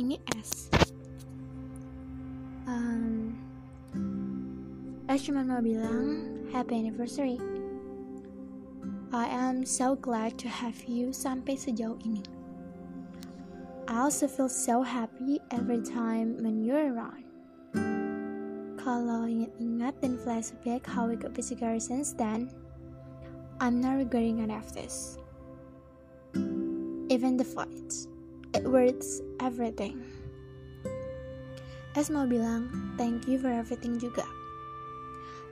ini es um, Es cuma mau bilang happy anniversary I am so glad to have you sampai sejauh ini I also feel so happy every time when you're around kalau ingat-ingat dan flashback how we got together since then, I'm not regretting any of this. Even the fights. It worth everything. Es mau bilang thank you for everything juga.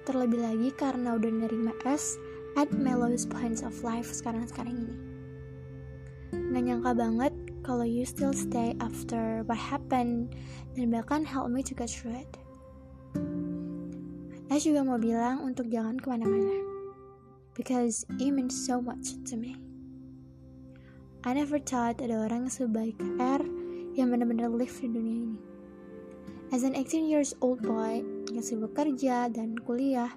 Terlebih lagi karena udah nerima Es at Melo's points of life sekarang-sekarang ini. Nggak nyangka banget kalau you still stay after what happened dan bahkan help me to get through it. Es juga mau bilang untuk jangan ke mana-mana. Because you mean so much to me. I never thought ada orang sebaik R yang benar-benar live di dunia ini. As an 18 years old boy yang sibuk kerja dan kuliah,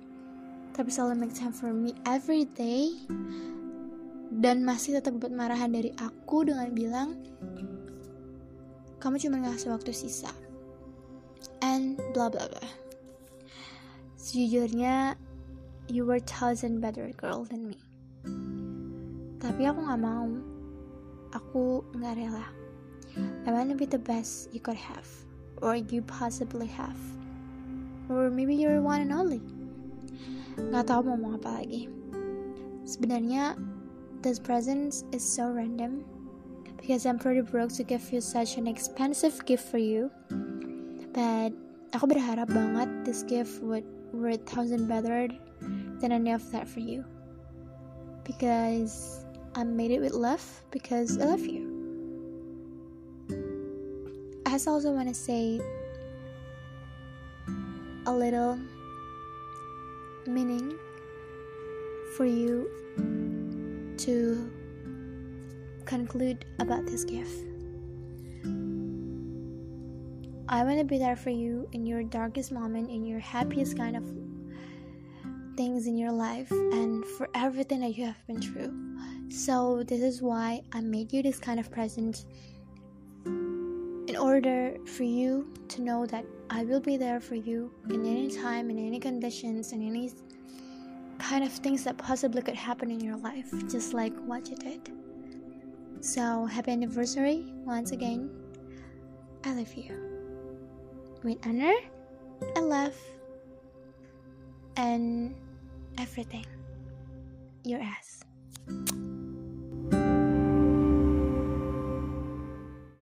tapi selalu make time for me every day, dan masih tetap dapat marahan dari aku dengan bilang, kamu cuma ngasih waktu sisa, and blah blah blah. Sejujurnya, you were thousand better girl than me. Tapi aku gak mau. Aku gak rela. I wanna be the best you could have or you possibly have. Or maybe you're one and only. Gak tau mau ngomong apa lagi. Sebenarnya, this present is so random because I'm pretty broke to give you such an expensive gift for you. But aku berharap banget this gift would worth thousand better than any of that for you. Because I made it with love because I love you. I also want to say a little meaning for you to conclude about this gift. I want to be there for you in your darkest moment, in your happiest kind of things in your life, and for everything that you have been through. So, this is why I made you this kind of present in order for you to know that I will be there for you in any time, in any conditions, in any kind of things that possibly could happen in your life, just like what you did. So, happy anniversary once again. I love you. With honor, and love, and everything. Your ass.